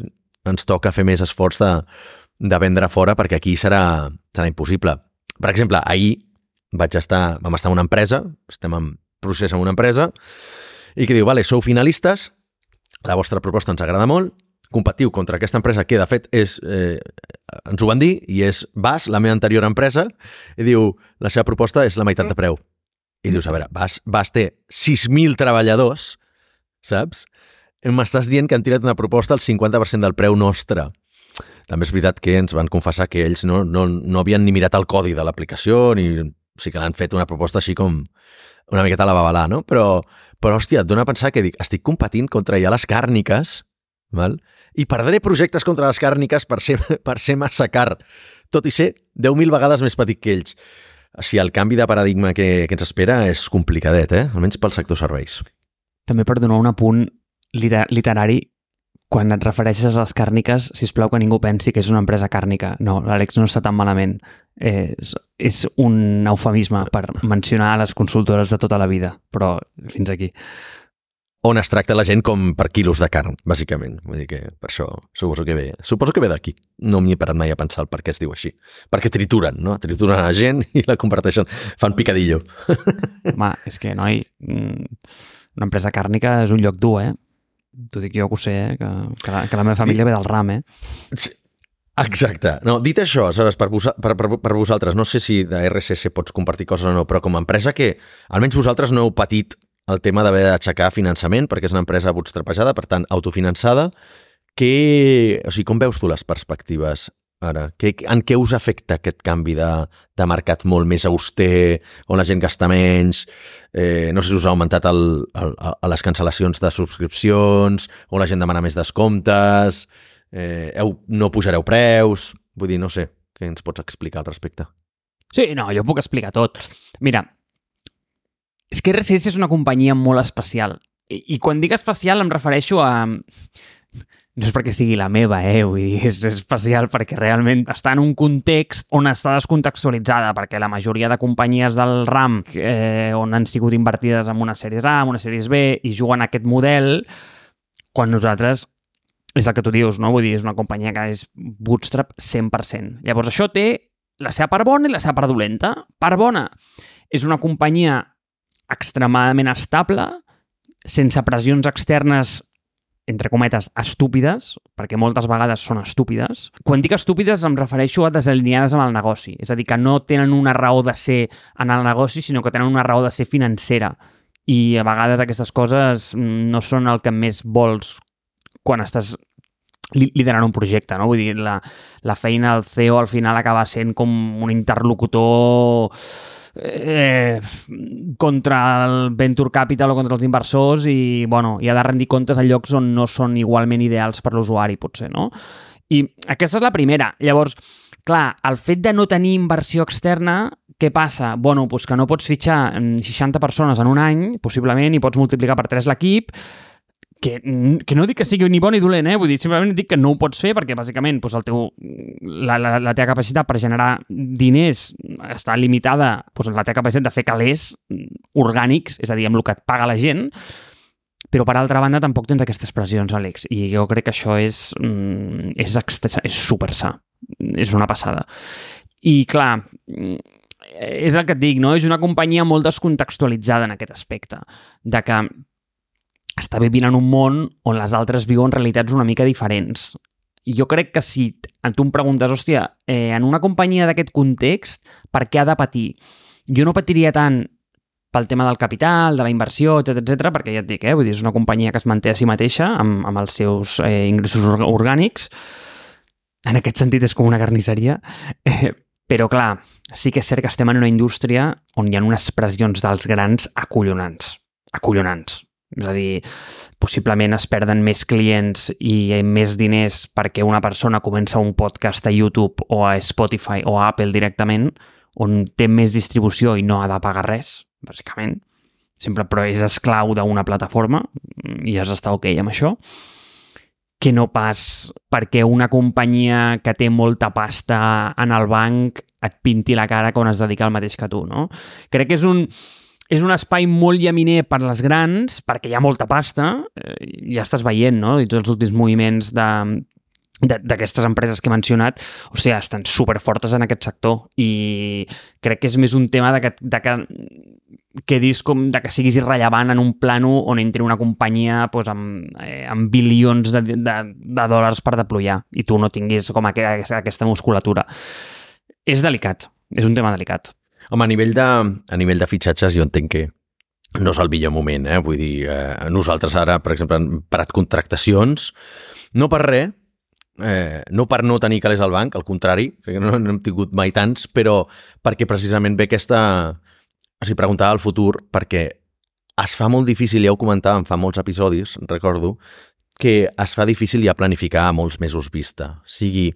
ens toca fer més esforç de, de vendre fora perquè aquí serà, serà impossible. Per exemple, ahir vaig estar, vam estar en una empresa, estem en procés en una empresa, i que diu, vale, sou finalistes, la vostra proposta ens agrada molt, competiu contra aquesta empresa que, de fet, és, eh, ens ho van dir, i és BAS, la meva anterior empresa, i diu, la seva proposta és la meitat de preu. I dius, a veure, BAS, BAS té 6.000 treballadors, saps? M'estàs dient que han tirat una proposta al 50% del preu nostre. També és veritat que ens van confessar que ells no, no, no havien ni mirat el codi de l'aplicació, ni o sigui que l'han fet una proposta així com una miqueta a la babalà, no? Però, però hòstia, et dona a pensar que dic, estic competint contra ja les càrniques, val? i perdré projectes contra les càrniques per ser, <laughs> per ser massa car, tot i ser 10.000 vegades més petit que ells. O sigui, el canvi de paradigma que, que ens espera és complicadet, eh? almenys pel sector serveis. També per donar un apunt liter literari, quan et refereixes a les càrniques, si plau que ningú pensi que és una empresa càrnica. No, l'Àlex no està tan malament. És, és un eufemisme per mencionar les consultores de tota la vida, però fins aquí. On es tracta la gent com per quilos de carn, bàsicament. Vull dir que per això suposo que ve, suposo que ve d'aquí. No m'hi he parat mai a pensar el per què es diu així. Perquè trituren, no? Trituren la gent i la comparteixen, fan picadillo. <laughs> Home, és que, noi, mm, una empresa càrnica és un lloc dur, eh? T'ho dic jo que ho sé, eh? que, que, la, que la meva família I... ve del ram, eh? Sí. Exacte. No, dit això, saps, per, per, per, per vosaltres, no sé si de RSS pots compartir coses o no, però com a empresa que almenys vosaltres no heu patit el tema d'haver d'aixecar finançament, perquè és una empresa bootstrapejada, per tant, autofinançada, que, o sigui, com veus tu les perspectives ara? Que, en què us afecta aquest canvi de, de mercat molt més auster, on la gent gasta menys? Eh, no sé si us ha augmentat el, el, el, les cancel·lacions de subscripcions, on la gent demana més descomptes, eh, heu, no pujareu preus... Vull dir, no sé, què ens pots explicar al respecte? Sí, no, jo puc explicar tot. Mira, és que RCS és una companyia molt especial. I, i quan dic especial em refereixo a no és perquè sigui la meva, eh? Vull dir, és especial perquè realment està en un context on està descontextualitzada, perquè la majoria de companyies del RAM eh, on han sigut invertides en una sèrie A, en una sèrie B, i juguen aquest model, quan nosaltres és el que tu dius, no? Vull dir, és una companyia que és bootstrap 100%. Llavors, això té la seva part bona i la seva part dolenta. Part bona, és una companyia extremadament estable, sense pressions externes entre cometes, estúpides, perquè moltes vegades són estúpides. Quan dic estúpides em refereixo a desalineades amb el negoci, és a dir, que no tenen una raó de ser en el negoci, sinó que tenen una raó de ser financera. I a vegades aquestes coses mm, no són el que més vols quan estàs liderant un projecte, no? Vull dir, la, la feina del CEO al final acaba sent com un interlocutor eh, contra el venture capital o contra els inversors i, bueno, i ha de rendir comptes a llocs on no són igualment ideals per l'usuari, potser, no? I aquesta és la primera. Llavors, clar, el fet de no tenir inversió externa, què passa? Bueno, doncs que no pots fitxar 60 persones en un any, possiblement, i pots multiplicar per 3 l'equip, que, que no dic que sigui ni bon ni dolent, eh? Vull dir, simplement dic que no ho pots fer perquè, bàsicament, doncs el teu, la, la, la teva capacitat per generar diners està limitada, doncs la teva capacitat de fer calés orgànics, és a dir, amb el que et paga la gent, però per altra banda tampoc tens aquestes pressions, Àlex, i jo crec que això és, mm, és, és super sa, és una passada. I clar, és el que et dic, no? És una companyia molt descontextualitzada en aquest aspecte, de que està vivint en un món on les altres viuen realitats una mica diferents. Jo crec que si tu em preguntes, hòstia, eh, en una companyia d'aquest context, per què ha de patir? Jo no patiria tant pel tema del capital, de la inversió, etc etc, perquè ja et dic, eh, vull dir, és una companyia que es manté a si mateixa amb, amb els seus eh, ingressos orgànics. En aquest sentit és com una carnisseria. <laughs> Eh, però, clar, sí que és cert que estem en una indústria on hi ha unes pressions dels grans acollonants. Acollonants. És a dir, possiblement es perden més clients i més diners perquè una persona comença un podcast a YouTube o a Spotify o a Apple directament, on té més distribució i no ha de pagar res, bàsicament. Sempre, però és esclau d'una plataforma i has d'estar ok amb això que no pas perquè una companyia que té molta pasta en el banc et pinti la cara quan es dedica al mateix que tu, no? Crec que és un, és un espai molt llaminer per les grans, perquè hi ha molta pasta, eh, ja estàs veient, no?, i tots els últims moviments de, d'aquestes empreses que he mencionat, o sigui, estan superfortes en aquest sector i crec que és més un tema de que, de que quedis com de que siguis irrellevant en un plano on entri una companyia pues, amb, eh, amb bilions de, de, de dòlars per deployar i tu no tinguis com aqu aquesta musculatura. És delicat, és un tema delicat. Home, a nivell de, a nivell de fitxatges jo entenc que no és el millor moment, eh? Vull dir, eh, nosaltres ara, per exemple, hem parat contractacions, no per res, eh, no per no tenir calés al banc, al contrari, que no, no hem tingut mai tants, però perquè precisament ve aquesta... O sigui, preguntava al futur, perquè es fa molt difícil, ja ho comentàvem fa molts episodis, recordo, que es fa difícil ja planificar a molts mesos vista. O sigui,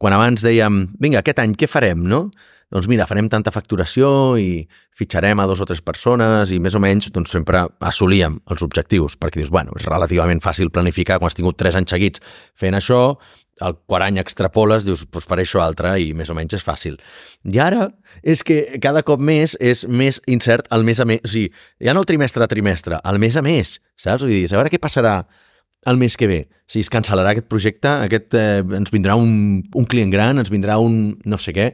quan abans dèiem, vinga, aquest any què farem, no? Doncs mira, farem tanta facturació i fitxarem a dos o tres persones i més o menys doncs, sempre assolíem els objectius, perquè dius, bueno, és relativament fàcil planificar quan has tingut tres anys seguits fent això, el quart any extrapoles, dius, doncs faré això altre i més o menys és fàcil. I ara és que cada cop més és més incert el mes a mes, o sigui, ja no el trimestre a trimestre, el mes a mes, saps? Vull dir, a veure què passarà el mes que ve. Si es cancel·larà aquest projecte, aquest, eh, ens vindrà un, un client gran, ens vindrà un no sé què.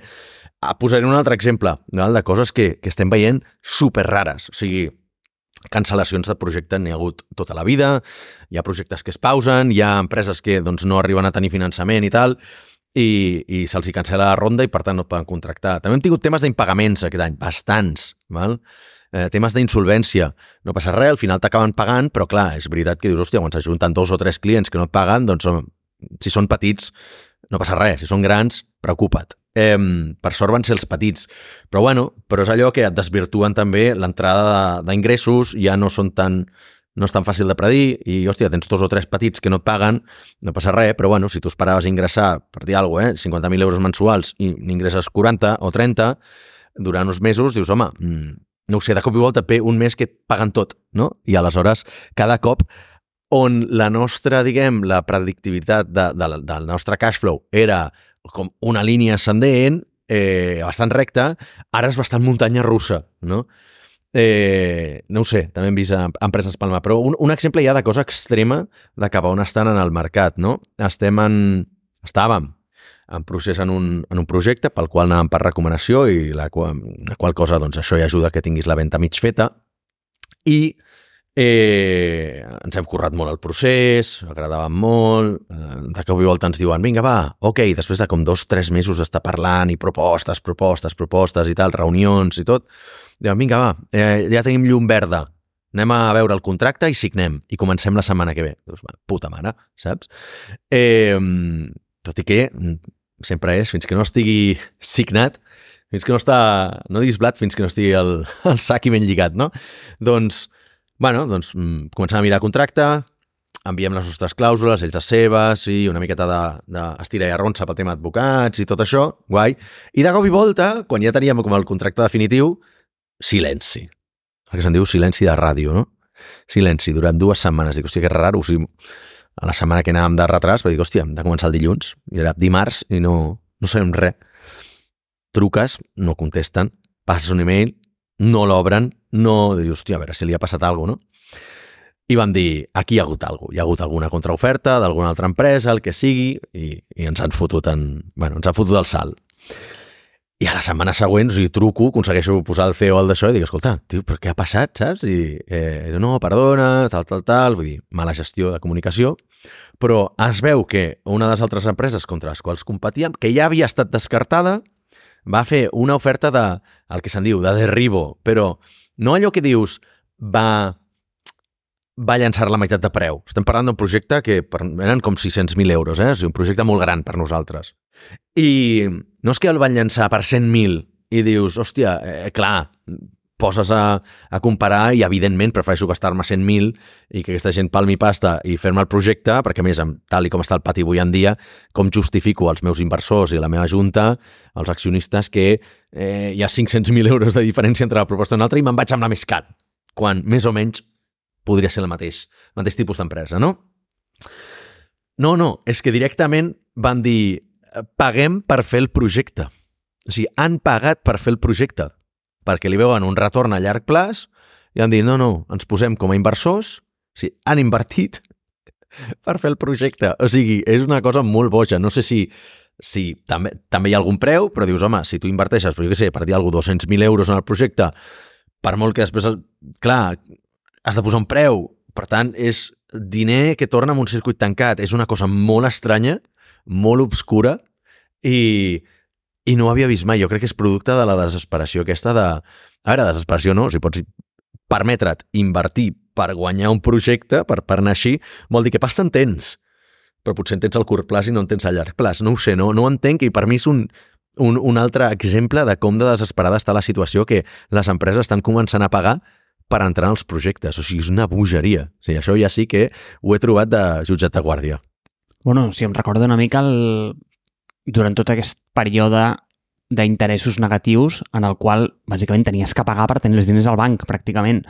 Ah, posaré un altre exemple val, de coses que, que estem veient super rares. O sigui, cancel·lacions de projecte n'hi ha hagut tota la vida, hi ha projectes que es pausen, hi ha empreses que doncs, no arriben a tenir finançament i tal, i, i se'ls cancela la ronda i per tant no poden contractar. També hem tingut temes d'impagaments aquest any, bastants, val? Eh, temes d'insolvència. No passa res, al final t'acaben pagant, però clar, és veritat que dius, hòstia, quan s'ajunten dos o tres clients que no et paguen, doncs si són petits no passa res, si són grans, preocupa't. Eh, per sort van ser els petits. Però bueno, però és allò que et desvirtuen també l'entrada d'ingressos, ja no són tan no és tan fàcil de predir i, hòstia, tens dos o tres petits que no et paguen, no passa res, però bueno, si tu esperaves ingressar, per dir alguna cosa, eh, 50.000 euros mensuals i n'ingresses 40 o 30, durant uns mesos dius, home, mm, no ho sé, de cop i volta ve un mes que et paguen tot, no? I aleshores, cada cop on la nostra, diguem, la predictivitat de, de, del nostre cash flow era com una línia ascendent, eh, bastant recta, ara és bastant muntanya russa, no? Eh, no ho sé, també hem vist empreses palma, però un, un exemple ja de cosa extrema de cap a on estan en el mercat, no? Estem en... estàvem en procés en un, en un projecte pel qual anàvem per recomanació i la, qual, la qual cosa, doncs, això ja ajuda que tinguis la venda mig feta i Eh, ens hem currat molt el procés, agradava molt, eh, de cop i volta ens diuen, vinga, va, ok, després de com dos, tres mesos d'estar parlant i propostes, propostes, propostes i tal, reunions i tot, diuen, vinga, va, eh, ja tenim llum verda, anem a veure el contracte i signem, i comencem la setmana que ve. Doncs, va, puta mare, saps? Eh, tot i que sempre és, fins que no estigui signat, fins que no està, no diguis blat, fins que no estigui el, <laughs> el sac i ben lligat, no? Doncs, bueno, doncs mm, comencem a mirar contracte, enviem les nostres clàusules, ells les seves, i una miqueta d'estira de, de i arronsa pel tema advocats i tot això, guai. I de cop i volta, quan ja teníem com el contracte definitiu, silenci. El que se'n diu silenci de ràdio, no? Silenci, durant dues setmanes. Dic, hòstia, que raro. O sigui, a la setmana que anàvem de retras, vaig dir, hòstia, hem de començar el dilluns, i era dimarts i no, no sabem res. Truques, no contesten, passes un email, no l'obren, no... Dius, hòstia, a veure si li ha passat alguna cosa, no? I van dir, aquí hi ha hagut alguna cosa. Hi ha hagut alguna contraoferta d'alguna altra empresa, el que sigui, i, i ens han fotut en... Bueno, ens han fotut el salt. I a la setmana següent, o sigui, truco, aconsegueixo posar el CEO al d'això i dic, escolta, tio, però què ha passat, saps? I, eh, no, perdona, tal, tal, tal, vull dir, mala gestió de comunicació, però es veu que una de les altres empreses contra les quals competíem, que ja havia estat descartada, va fer una oferta de, el que se'n diu, de derribo, però no allò que dius, va, va llançar la meitat de preu. Estem parlant d'un projecte que eren com 600.000 euros, eh? és un projecte molt gran per nosaltres. I no és que el van llançar per 100.000 i dius, hòstia, eh, clar, poses a, a comparar i, evidentment, prefereixo gastar-me 100.000 i que aquesta gent palmi pasta i fer-me el projecte, perquè, més, amb, tal i com està el pati avui en dia, com justifico als meus inversors i la meva junta, als accionistes, que eh, hi ha 500.000 euros de diferència entre la proposta i una altra i me'n vaig amb la més cara, quan, més o menys, podria ser el mateix, el mateix tipus d'empresa, no? No, no, és que directament van dir paguem per fer el projecte. O sigui, han pagat per fer el projecte perquè li veuen un retorn a llarg plaç i han dit, no, no, ens posem com a inversors, o sigui, han invertit <laughs> per fer el projecte. O sigui, és una cosa molt boja. No sé si, si també, també hi ha algun preu, però dius, home, si tu inverteixes, però jo què sé, per dir alguna 200.000 euros en el projecte, per molt que després, clar, has de posar un preu. Per tant, és diner que torna en un circuit tancat. És una cosa molt estranya, molt obscura i, i no ho havia vist mai. Jo crec que és producte de la desesperació aquesta de... A veure, desesperació no, si pots permetre't invertir per guanyar un projecte, per, per anar així, vol dir que pas te'n tens. Però potser en tens al curt plaç i no en tens a llarg plaç. No ho sé, no, no ho entenc i per mi és un, un, un altre exemple de com de desesperada està la situació que les empreses estan començant a pagar per entrar en els projectes. O sigui, és una bogeria. O sigui, això ja sí que ho he trobat de jutjat de guàrdia. Bueno, si em recorda una mica el... durant tot aquest període d'interessos negatius en el qual bàsicament tenies que pagar per tenir els diners al banc, pràcticament.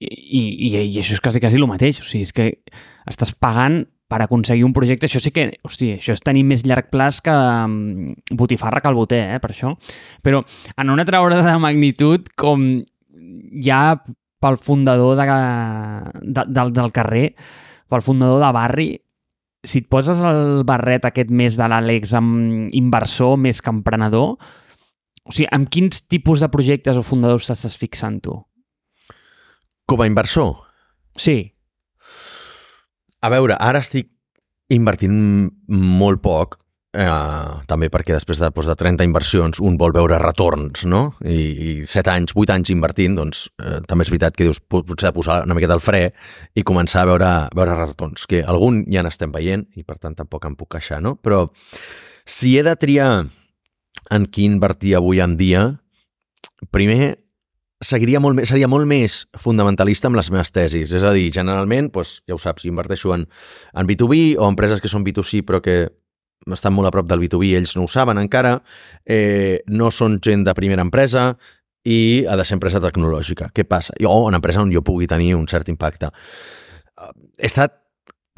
I, i, i això és quasi, quasi el mateix. O sigui, és que estàs pagant per aconseguir un projecte. Això sí que, hòstia, això és tenir més llarg plaç que um, botifarra que el boter, eh, per això. Però en una altra hora de magnitud, com ja pel fundador de, de, del, del carrer, pel fundador de barri, si et poses el barret aquest més de l'Àlex amb inversor més que emprenedor, o sigui, amb quins tipus de projectes o fundadors t'estàs fixant tu? Com a inversor? Sí. A veure, ara estic invertint molt poc, eh, també perquè després de, doncs, de 30 inversions un vol veure retorns, no? I, i 7 anys, 8 anys invertint, doncs eh, també és veritat que dius, potser de posar una miqueta al fre i començar a veure, veure retorns, que algun ja n'estem veient i per tant tampoc em puc queixar, no? Però si he de triar en qui invertir avui en dia, primer seguiria molt més, seria molt més fundamentalista amb les meves tesis. És a dir, generalment, doncs, ja ho saps, inverteixo en, en B2B o empreses que són B2C però que estan molt a prop del B2B, ells no ho saben encara, eh, no són gent de primera empresa i ha de ser empresa tecnològica. Què passa? O una empresa on jo pugui tenir un cert impacte. He estat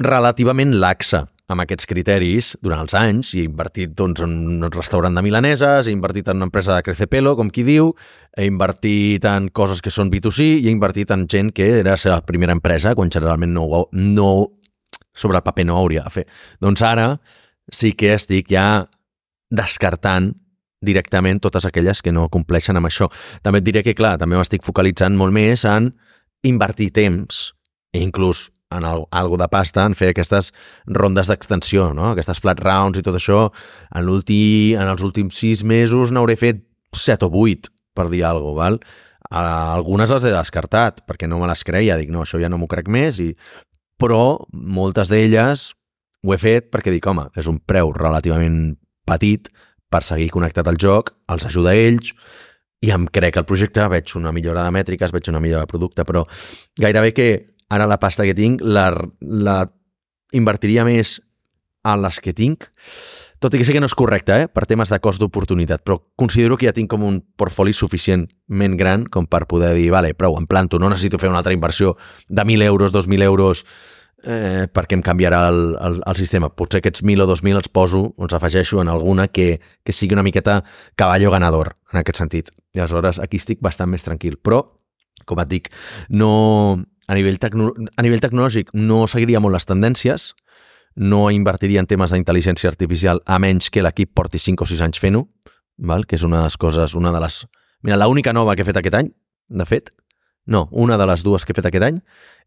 relativament laxa amb aquests criteris durant els anys i he invertit doncs, en un restaurant de milaneses, he invertit en una empresa de Crecepelo, com qui diu, he invertit en coses que són B2C i he invertit en gent que era la seva primera empresa, quan generalment no, no sobre el paper no hauria de fer. Doncs ara sí que estic ja descartant directament totes aquelles que no compleixen amb això. També et diré que, clar, també m'estic focalitzant molt més en invertir temps, inclús en el, algo de pasta en fer aquestes rondes d'extensió, no? aquestes flat rounds i tot això. En, en els últims sis mesos n'hauré fet set o vuit, per dir alguna cosa, val? Algunes les he descartat, perquè no me les creia, dic, no, això ja no m'ho crec més, i... però moltes d'elles ho he fet perquè dic, home, és un preu relativament petit per seguir connectat al joc, els ajuda a ells, i em crec el projecte, veig una millora de mètriques, veig una millora de producte, però gairebé que ara la pasta que tinc la, la invertiria més a les que tinc, tot i que sé que no és correcte, eh? per temes de cost d'oportunitat, però considero que ja tinc com un portfoli suficientment gran com per poder dir, vale, prou, em planto, no necessito fer una altra inversió de 1.000 euros, 2.000 euros, eh, perquè em canviarà el, el, el sistema. Potser aquests 1.000 o 2.000 els poso, els afegeixo en alguna que, que sigui una miqueta caballo ganador, en aquest sentit. I aleshores aquí estic bastant més tranquil. Però, com et dic, no, a nivell, a nivell tecnològic no seguiria molt les tendències, no invertiria en temes d'intel·ligència artificial a menys que l'equip porti 5 o 6 anys fent-ho, que és una de les coses, una de les... Mira, l'única nova que he fet aquest any, de fet, no, una de les dues que he fet aquest any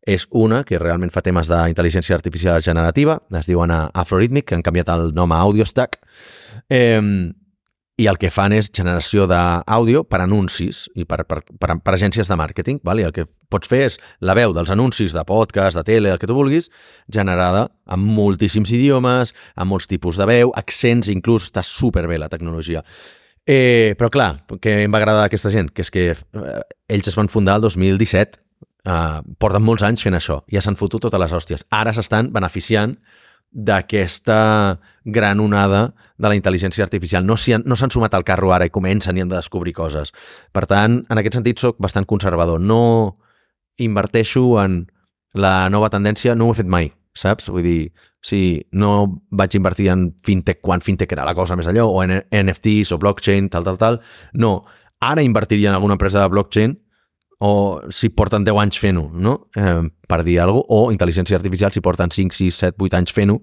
és una que realment fa temes d'intel·ligència artificial generativa, es diuen Afloritmic, que han canviat el nom a AudioStack, eh, i el que fan és generació d'àudio per anuncis i per, per, per, per agències de màrqueting. Val? I el que pots fer és la veu dels anuncis de podcast, de tele, el que tu vulguis, generada en moltíssims idiomes, amb molts tipus de veu, accents, inclús està superbé la tecnologia. Eh, però clar, què em va agradar d'aquesta gent? Que és que eh, ells es van fundar el 2017, eh, porten molts anys fent això, ja s'han fotut totes les hòsties. Ara s'estan beneficiant d'aquesta gran onada de la intel·ligència artificial. No s'han no sumat al carro ara i comencen i han de descobrir coses. Per tant, en aquest sentit, sóc bastant conservador. No inverteixo en la nova tendència, no ho he fet mai, saps? Vull dir, si no vaig invertir en fintech quan fintech era la cosa més allò, o en NFTs o blockchain, tal, tal, tal, no. Ara invertiria en alguna empresa de blockchain o si porten 10 anys fent-ho, no? Eh, per dir alguna cosa, o intel·ligència artificial si porten 5, 6, 7, 8 anys fent-ho,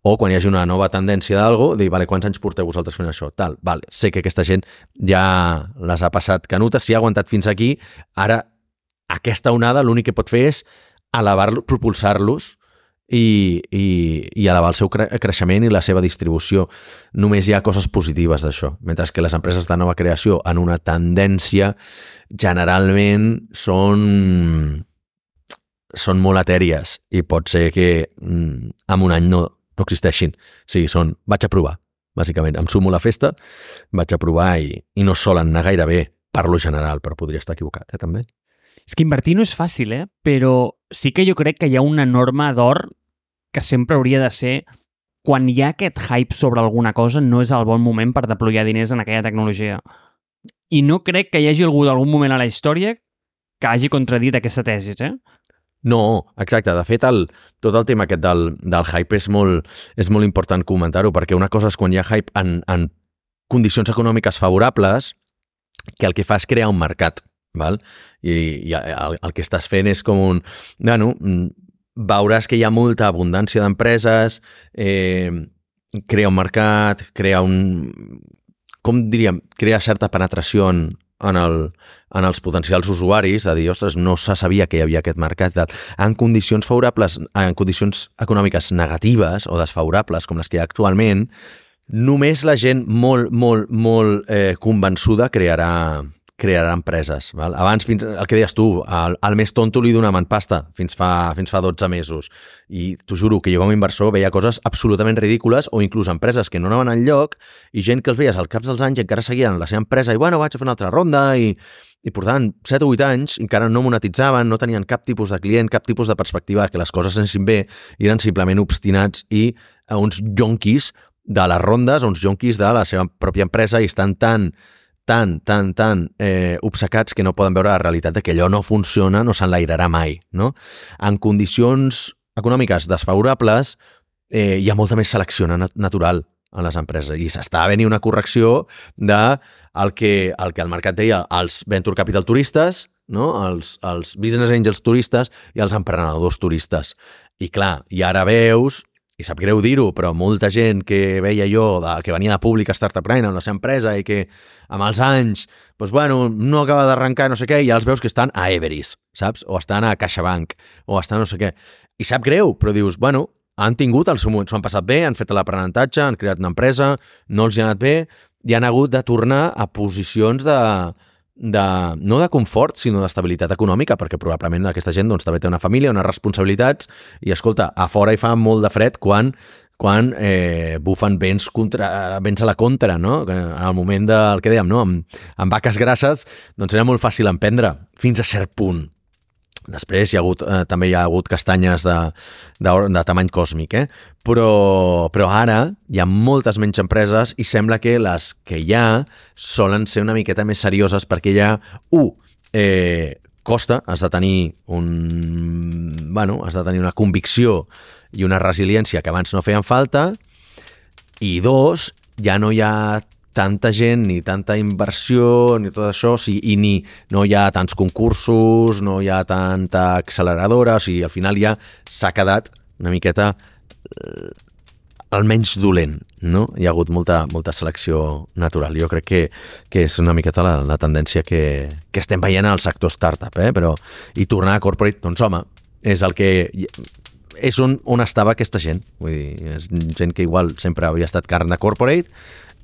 o quan hi hagi una nova tendència d'algo, dir, vale, quants anys porteu vosaltres fent això? Tal, vale, sé que aquesta gent ja les ha passat canutes, si ha aguantat fins aquí, ara aquesta onada l'únic que pot fer és elevar-los, propulsar-los i, i, i elevar el seu cre creixement i la seva distribució. Només hi ha coses positives d'això, mentre que les empreses de nova creació en una tendència generalment són són molt etèries i pot ser que mm, en un any no, no existeixin. Sí, són, vaig a provar, bàsicament. Em sumo a la festa, vaig a provar i, i no solen anar gaire bé, per lo general, però podria estar equivocat, eh, també. És que invertir no és fàcil, eh? Però sí que jo crec que hi ha una norma d'or que sempre hauria de ser quan hi ha aquest hype sobre alguna cosa no és el bon moment per deployar diners en aquella tecnologia. I no crec que hi hagi algú d'algun moment a la història que hagi contradit aquesta tesi, eh? No, exacte. De fet, el, tot el tema aquest del, del hype és molt, és molt important comentar-ho, perquè una cosa és quan hi ha hype en, en condicions econòmiques favorables, que el que fa és crear un mercat. Val? I, i el, el que estàs fent és com un... Bueno, mm, veuràs que hi ha molta abundància d'empreses, eh, crea un mercat, crea un... Com diríem? Crea certa penetració en, en, el, en els potencials usuaris, a dir, ostres, no se sabia que hi havia aquest mercat. En condicions favorables, en condicions econòmiques negatives o desfavorables, com les que hi ha actualment, només la gent molt, molt, molt eh, convençuda crearà, crearà empreses. Val? Abans, fins, el que deies tu, al, al més tonto li donaven pasta fins fa, fins fa 12 mesos. I t'ho juro que jo com a inversor veia coses absolutament ridícules o inclús empreses que no anaven al lloc i gent que els veies al cap dels anys i encara seguien la seva empresa i bueno, vaig a fer una altra ronda i, i portaven 7 o 8 anys encara no monetitzaven, no tenien cap tipus de client, cap tipus de perspectiva que les coses anessin bé i eren simplement obstinats i uns jonquis de les rondes, uns jonquis de la seva pròpia empresa i estan tan tan, tan, tan eh, obcecats que no poden veure la realitat de que allò no funciona, no s'enlairarà mai. No? En condicions econòmiques desfavorables eh, hi ha molta més selecció natural en les empreses i s'està venint una correcció de el que, el que el mercat deia els venture capital turistes, no? els, els business angels turistes i els emprenedors turistes. I clar, i ara veus i sap greu dir-ho, però molta gent que veia jo, de, que venia de públic a Startup Brain, en la seva empresa, i que amb els anys, doncs, bueno, no acaba d'arrencar no sé què, i ja els veus que estan a Everis, saps? O estan a CaixaBank, o estan no sé què. I sap greu, però dius, bueno, han tingut el seu moment, s'ho han passat bé, han fet l'aprenentatge, han creat una empresa, no els hi ha anat bé, i han hagut de tornar a posicions de, de, no de confort, sinó d'estabilitat econòmica, perquè probablement aquesta gent doncs, també té una família, unes responsabilitats, i escolta, a fora hi fa molt de fred quan quan eh, bufen vents, contra, vents a la contra, no? Al moment del que dèiem, no? Amb, amb vaques grasses, doncs era molt fàcil emprendre, fins a cert punt. Després hi ha hagut, eh, també hi ha hagut castanyes de, de, de tamany còsmic, eh? però, però ara hi ha moltes menys empreses i sembla que les que hi ha solen ser una miqueta més serioses perquè hi ha, un, eh, costa, has de tenir un, bueno, has de tenir una convicció i una resiliència que abans no feien falta, i dos, ja no hi ha tanta gent, ni tanta inversió, ni tot això, o sigui, i ni no hi ha tants concursos, no hi ha tanta acceleradora, o sigui, al final ja s'ha quedat una miqueta eh, almenys dolent, no? Hi ha hagut molta, molta selecció natural. Jo crec que, que és una miqueta la, la tendència que, que estem veient al sector startup, eh? però i tornar a corporate, doncs home, és el que és on, on estava aquesta gent. Vull dir, és gent que igual sempre havia estat carn de corporate,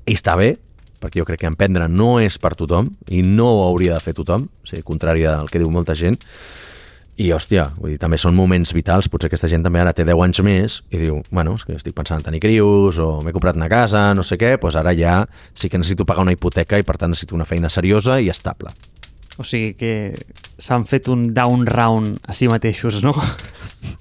i està bé, perquè jo crec que emprendre no és per tothom i no ho hauria de fer tothom, o sigui, contrari al que diu molta gent. I, hòstia, vull dir, també són moments vitals. Potser aquesta gent també ara té 10 anys més i diu, bueno, és que estic pensant en tenir crius o m'he comprat una casa, no sé què, doncs ara ja sí que necessito pagar una hipoteca i per tant necessito una feina seriosa i estable. O sigui que s'han fet un down round a si mateixos, no? <laughs>